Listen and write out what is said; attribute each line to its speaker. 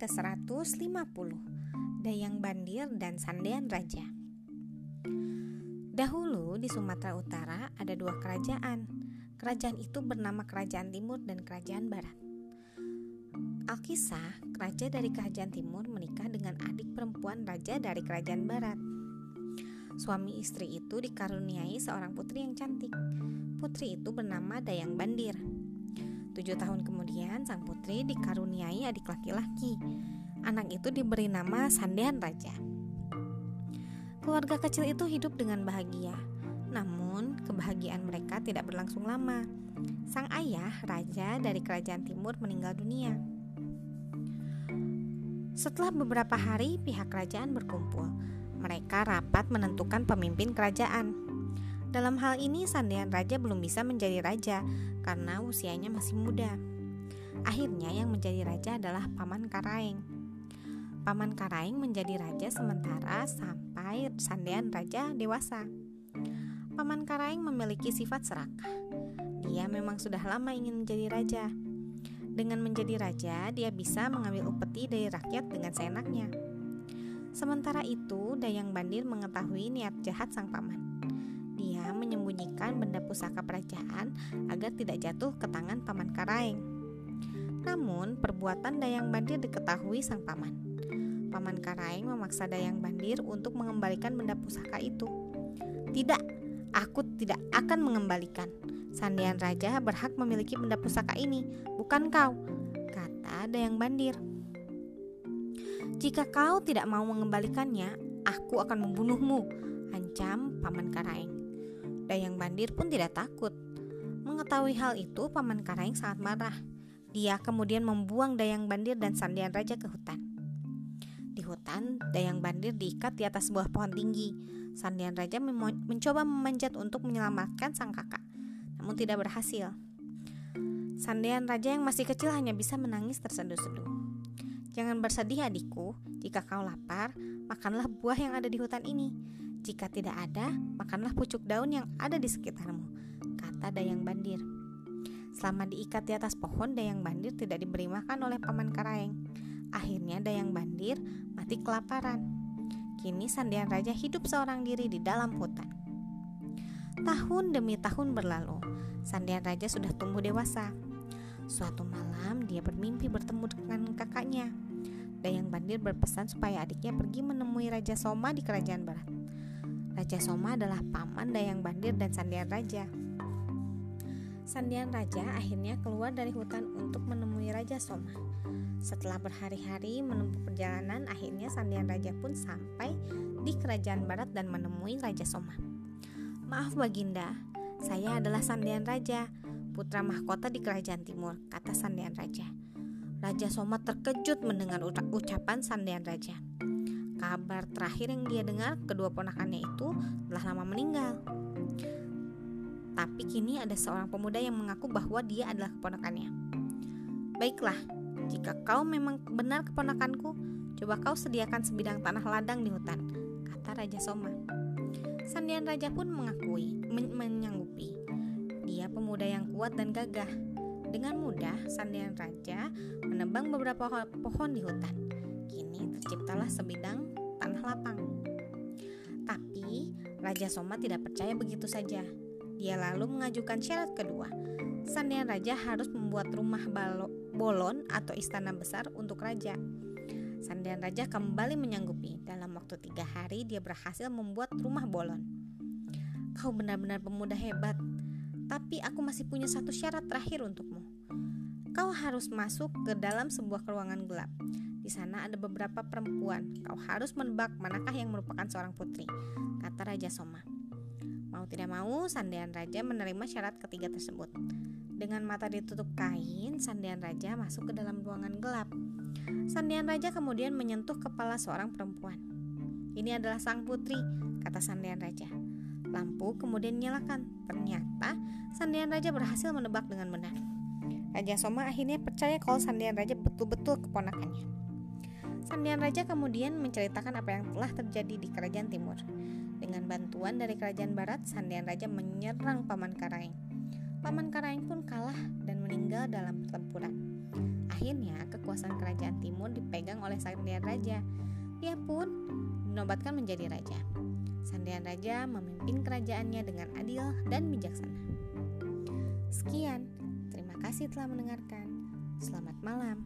Speaker 1: ke-150 Dayang Bandir dan Sandean Raja. Dahulu di Sumatera Utara ada dua kerajaan. Kerajaan itu bernama Kerajaan Timur dan Kerajaan Barat. Alkisah, raja dari Kerajaan Timur menikah dengan adik perempuan raja dari Kerajaan Barat. Suami istri itu dikaruniai seorang putri yang cantik. Putri itu bernama Dayang Bandir Tujuh tahun kemudian, sang putri dikaruniai adik laki-laki. Anak itu diberi nama Sandean Raja. Keluarga kecil itu hidup dengan bahagia. Namun, kebahagiaan mereka tidak berlangsung lama. Sang ayah, raja dari kerajaan timur, meninggal dunia. Setelah beberapa hari, pihak kerajaan berkumpul. Mereka rapat menentukan pemimpin kerajaan. Dalam hal ini, Sandean Raja belum bisa menjadi raja karena usianya masih muda. Akhirnya, yang menjadi raja adalah Paman Karaeng. Paman Karaeng menjadi raja sementara sampai Sandean Raja dewasa. Paman Karaeng memiliki sifat serakah. Dia memang sudah lama ingin menjadi raja. Dengan menjadi raja, dia bisa mengambil upeti dari rakyat dengan seenaknya. Sementara itu, Dayang Bandir mengetahui niat jahat sang paman menyembunyikan benda pusaka kerajaan agar tidak jatuh ke tangan paman Karaeng. Namun, perbuatan Dayang Bandir diketahui sang paman. Paman Karaeng memaksa Dayang Bandir untuk mengembalikan benda pusaka itu. Tidak, aku tidak akan mengembalikan. Sandian Raja berhak memiliki benda pusaka ini, bukan kau, kata Dayang Bandir. Jika kau tidak mau mengembalikannya, aku akan membunuhmu, ancam Paman Karaeng. Dayang Bandir pun tidak takut. Mengetahui hal itu, Paman Karaing sangat marah. Dia kemudian membuang Dayang Bandir dan Sandian Raja ke hutan. Di hutan, Dayang Bandir diikat di atas sebuah pohon tinggi. Sandian Raja mencoba memanjat untuk menyelamatkan sang kakak, namun tidak berhasil. Sandian Raja yang masih kecil hanya bisa menangis terseduh-seduh. Jangan bersedih adikku, jika kau lapar, makanlah buah yang ada di hutan ini. Jika tidak ada, makanlah pucuk daun yang ada di sekitarmu, kata Dayang Bandir. Selama diikat di atas pohon, Dayang Bandir tidak diberi makan oleh Paman Karaeng. Akhirnya Dayang Bandir mati kelaparan. Kini Sandian Raja hidup seorang diri di dalam hutan. Tahun demi tahun berlalu, Sandian Raja sudah tumbuh dewasa. Suatu malam, dia bermimpi bertemu dengan kakaknya. Dayang Bandir berpesan supaya adiknya pergi menemui Raja Soma di kerajaan barat. Raja Soma adalah paman Dayang Bandir dan Sandian Raja. Sandian Raja akhirnya keluar dari hutan untuk menemui Raja Soma. Setelah berhari-hari menempuh perjalanan, akhirnya Sandian Raja pun sampai di kerajaan barat dan menemui Raja Soma. Maaf Baginda, saya adalah Sandian Raja, putra mahkota di kerajaan timur, kata Sandian Raja. Raja Soma terkejut mendengar ucapan Sandian Raja. Kabar terakhir yang dia dengar, kedua ponakannya itu telah lama meninggal. Tapi kini ada seorang pemuda yang mengaku bahwa dia adalah keponakannya. Baiklah, jika kau memang benar keponakanku, coba kau sediakan sebidang tanah ladang di hutan, kata Raja Soma. Sandian Raja pun mengakui, men menyanggupi. Dia pemuda yang kuat dan gagah. Dengan mudah, Sandian Raja menebang beberapa pohon di hutan. Kini terciptalah sebidang tanah lapang. Tapi Raja Soma tidak percaya begitu saja. Dia lalu mengajukan syarat kedua. Sandian Raja harus membuat rumah bolon atau istana besar untuk raja. Sandian Raja kembali menyanggupi. Dalam waktu tiga hari dia berhasil membuat rumah bolon. Kau benar-benar pemuda hebat. Tapi aku masih punya satu syarat terakhir untukmu. Kau harus masuk ke dalam sebuah ruangan gelap. Di sana ada beberapa perempuan. Kau harus menebak manakah yang merupakan seorang putri, kata Raja Soma. Mau tidak mau, Sandian Raja menerima syarat ketiga tersebut. Dengan mata ditutup kain, Sandian Raja masuk ke dalam ruangan gelap. Sandian Raja kemudian menyentuh kepala seorang perempuan. Ini adalah sang putri, kata Sandian Raja. Lampu kemudian nyalakan. Ternyata Sandian Raja berhasil menebak dengan benar. Raja Soma akhirnya percaya kalau Sandian Raja betul-betul keponakannya. Sandian Raja kemudian menceritakan apa yang telah terjadi di kerajaan timur. Dengan bantuan dari kerajaan barat, Sandian Raja menyerang Paman Karaeng. Paman Karaeng pun kalah dan meninggal dalam pertempuran. Akhirnya, kekuasaan kerajaan timur dipegang oleh Sandian Raja. Dia pun dinobatkan menjadi raja. Sandian Raja memimpin kerajaannya dengan adil dan bijaksana. Sekian, terima kasih telah mendengarkan. Selamat malam.